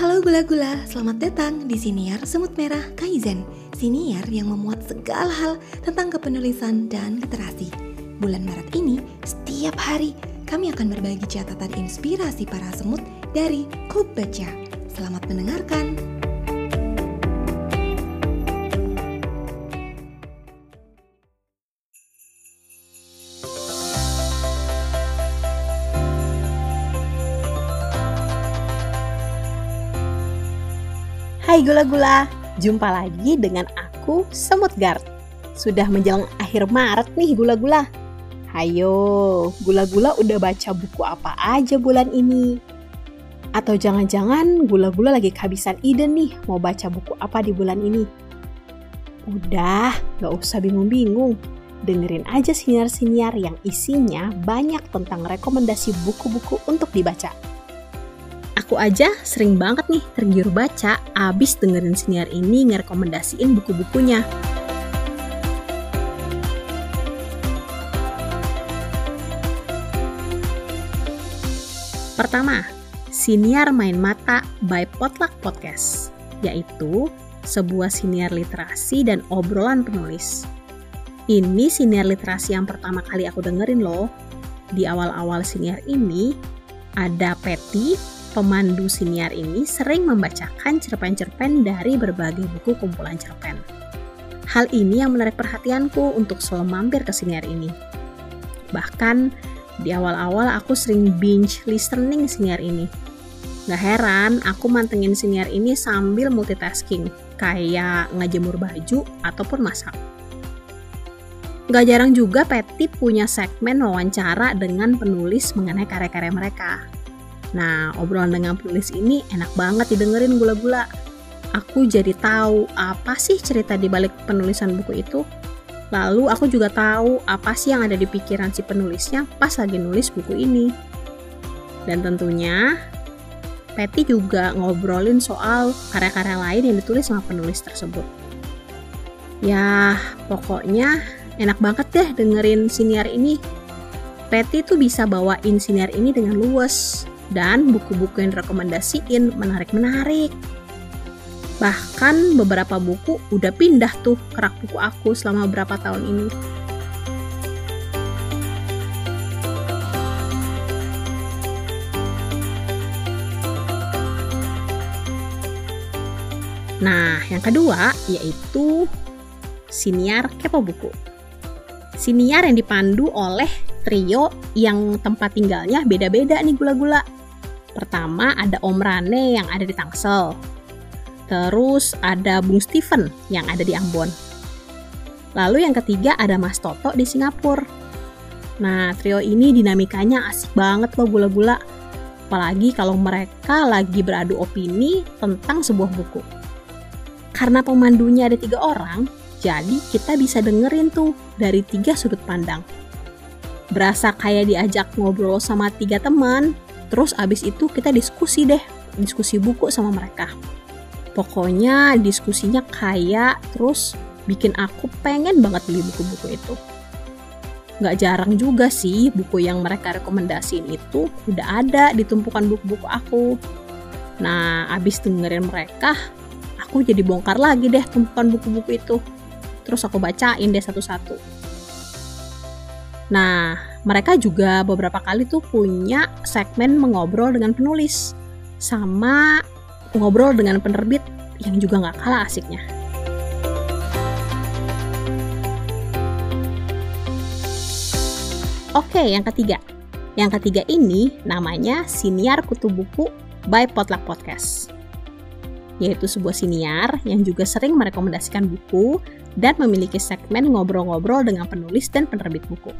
Halo gula-gula, selamat datang di Siniar Semut Merah Kaizen. Siniar yang memuat segala hal tentang kepenulisan dan literasi. Bulan Maret ini, setiap hari kami akan berbagi catatan inspirasi para semut dari Klub Baca. Selamat mendengarkan Hai gula-gula, jumpa lagi dengan aku Semut Guard. Sudah menjelang akhir Maret nih gula-gula. Hayo, gula-gula udah baca buku apa aja bulan ini? Atau jangan-jangan gula-gula lagi kehabisan ide nih mau baca buku apa di bulan ini? Udah, gak usah bingung-bingung. Dengerin aja siniar-siniar yang isinya banyak tentang rekomendasi buku-buku untuk dibaca. Aku aja sering banget nih tergiur baca abis dengerin siniar ini ngerekomendasiin buku-bukunya. Pertama, Siniar Main Mata by Potluck Podcast, yaitu sebuah siniar literasi dan obrolan penulis. Ini siniar literasi yang pertama kali aku dengerin loh. Di awal-awal siniar ini, ada Patty, pemandu siniar ini sering membacakan cerpen-cerpen dari berbagai buku kumpulan cerpen. Hal ini yang menarik perhatianku untuk selalu mampir ke siniar ini. Bahkan di awal-awal aku sering binge listening siniar ini. Gak heran aku mantengin siniar ini sambil multitasking, kayak ngejemur baju ataupun masak. Gak jarang juga Petty punya segmen wawancara dengan penulis mengenai karya-karya mereka. Nah, obrolan dengan penulis ini enak banget didengerin gula-gula. Aku jadi tahu apa sih cerita di balik penulisan buku itu. Lalu aku juga tahu apa sih yang ada di pikiran si penulisnya pas lagi nulis buku ini. Dan tentunya Patty juga ngobrolin soal karya-karya lain yang ditulis sama penulis tersebut. Ya, pokoknya enak banget deh dengerin siniar ini. Patty tuh bisa bawain siniar ini dengan luwes, dan buku-buku yang rekomendasiin menarik-menarik. Bahkan beberapa buku udah pindah tuh ke rak buku aku selama beberapa tahun ini. Nah, yang kedua yaitu Siniar Kepo Buku. Siniar yang dipandu oleh trio yang tempat tinggalnya beda-beda nih gula-gula. Pertama ada Om Rane yang ada di Tangsel. Terus ada Bung Steven yang ada di Ambon. Lalu yang ketiga ada Mas Toto di Singapura. Nah, trio ini dinamikanya asik banget loh gula-gula. Apalagi kalau mereka lagi beradu opini tentang sebuah buku. Karena pemandunya ada tiga orang, jadi kita bisa dengerin tuh dari tiga sudut pandang. Berasa kayak diajak ngobrol sama tiga teman, Terus abis itu kita diskusi deh, diskusi buku sama mereka. Pokoknya diskusinya kayak terus bikin aku pengen banget beli buku-buku itu. Gak jarang juga sih buku yang mereka rekomendasiin itu udah ada di tumpukan buku-buku aku. Nah, abis dengerin mereka, aku jadi bongkar lagi deh tumpukan buku-buku itu. Terus aku bacain deh satu-satu. Nah, mereka juga beberapa kali tuh punya segmen mengobrol dengan penulis sama ngobrol dengan penerbit yang juga nggak kalah asiknya. Oke, yang ketiga. Yang ketiga ini namanya Siniar Kutu Buku by Potluck Podcast. Yaitu sebuah siniar yang juga sering merekomendasikan buku dan memiliki segmen ngobrol-ngobrol dengan penulis dan penerbit buku.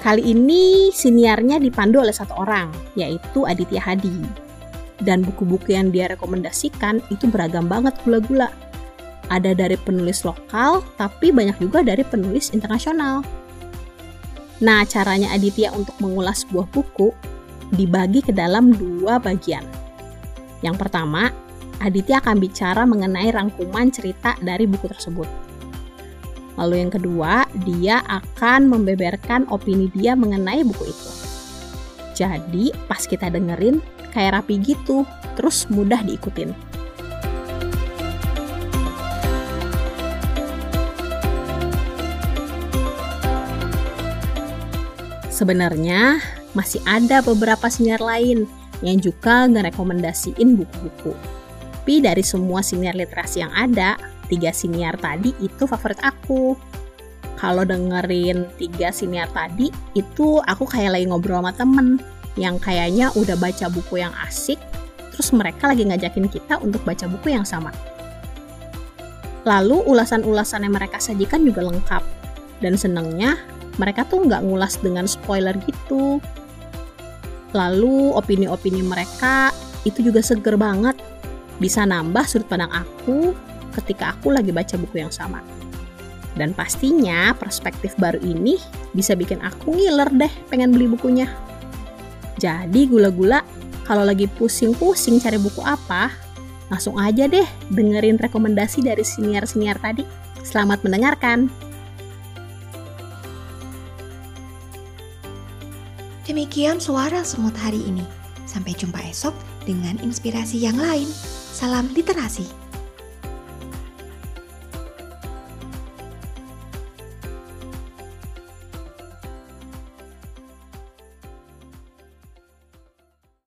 Kali ini siniarnya dipandu oleh satu orang, yaitu Aditya Hadi. Dan buku-buku yang dia rekomendasikan itu beragam banget gula-gula. Ada dari penulis lokal, tapi banyak juga dari penulis internasional. Nah, caranya Aditya untuk mengulas sebuah buku dibagi ke dalam dua bagian. Yang pertama, Aditya akan bicara mengenai rangkuman cerita dari buku tersebut. Lalu yang kedua, dia akan membeberkan opini dia mengenai buku itu. Jadi pas kita dengerin kayak rapi gitu, terus mudah diikutin. Sebenarnya masih ada beberapa siniar lain yang juga ngerekomendasiin buku-buku. Tapi dari semua siniar literasi yang ada, tiga siniar tadi itu favorit aku. Kalau dengerin tiga siniar tadi, itu aku kayak lagi ngobrol sama temen yang kayaknya udah baca buku yang asik, terus mereka lagi ngajakin kita untuk baca buku yang sama. Lalu ulasan-ulasan yang mereka sajikan juga lengkap. Dan senengnya mereka tuh nggak ngulas dengan spoiler gitu. Lalu opini-opini mereka itu juga seger banget. Bisa nambah sudut pandang aku ketika aku lagi baca buku yang sama. Dan pastinya perspektif baru ini bisa bikin aku ngiler deh pengen beli bukunya. Jadi gula-gula kalau lagi pusing-pusing cari buku apa, langsung aja deh dengerin rekomendasi dari siniar-siniar tadi. Selamat mendengarkan! Demikian suara semut hari ini. Sampai jumpa esok dengan inspirasi yang lain. Salam literasi.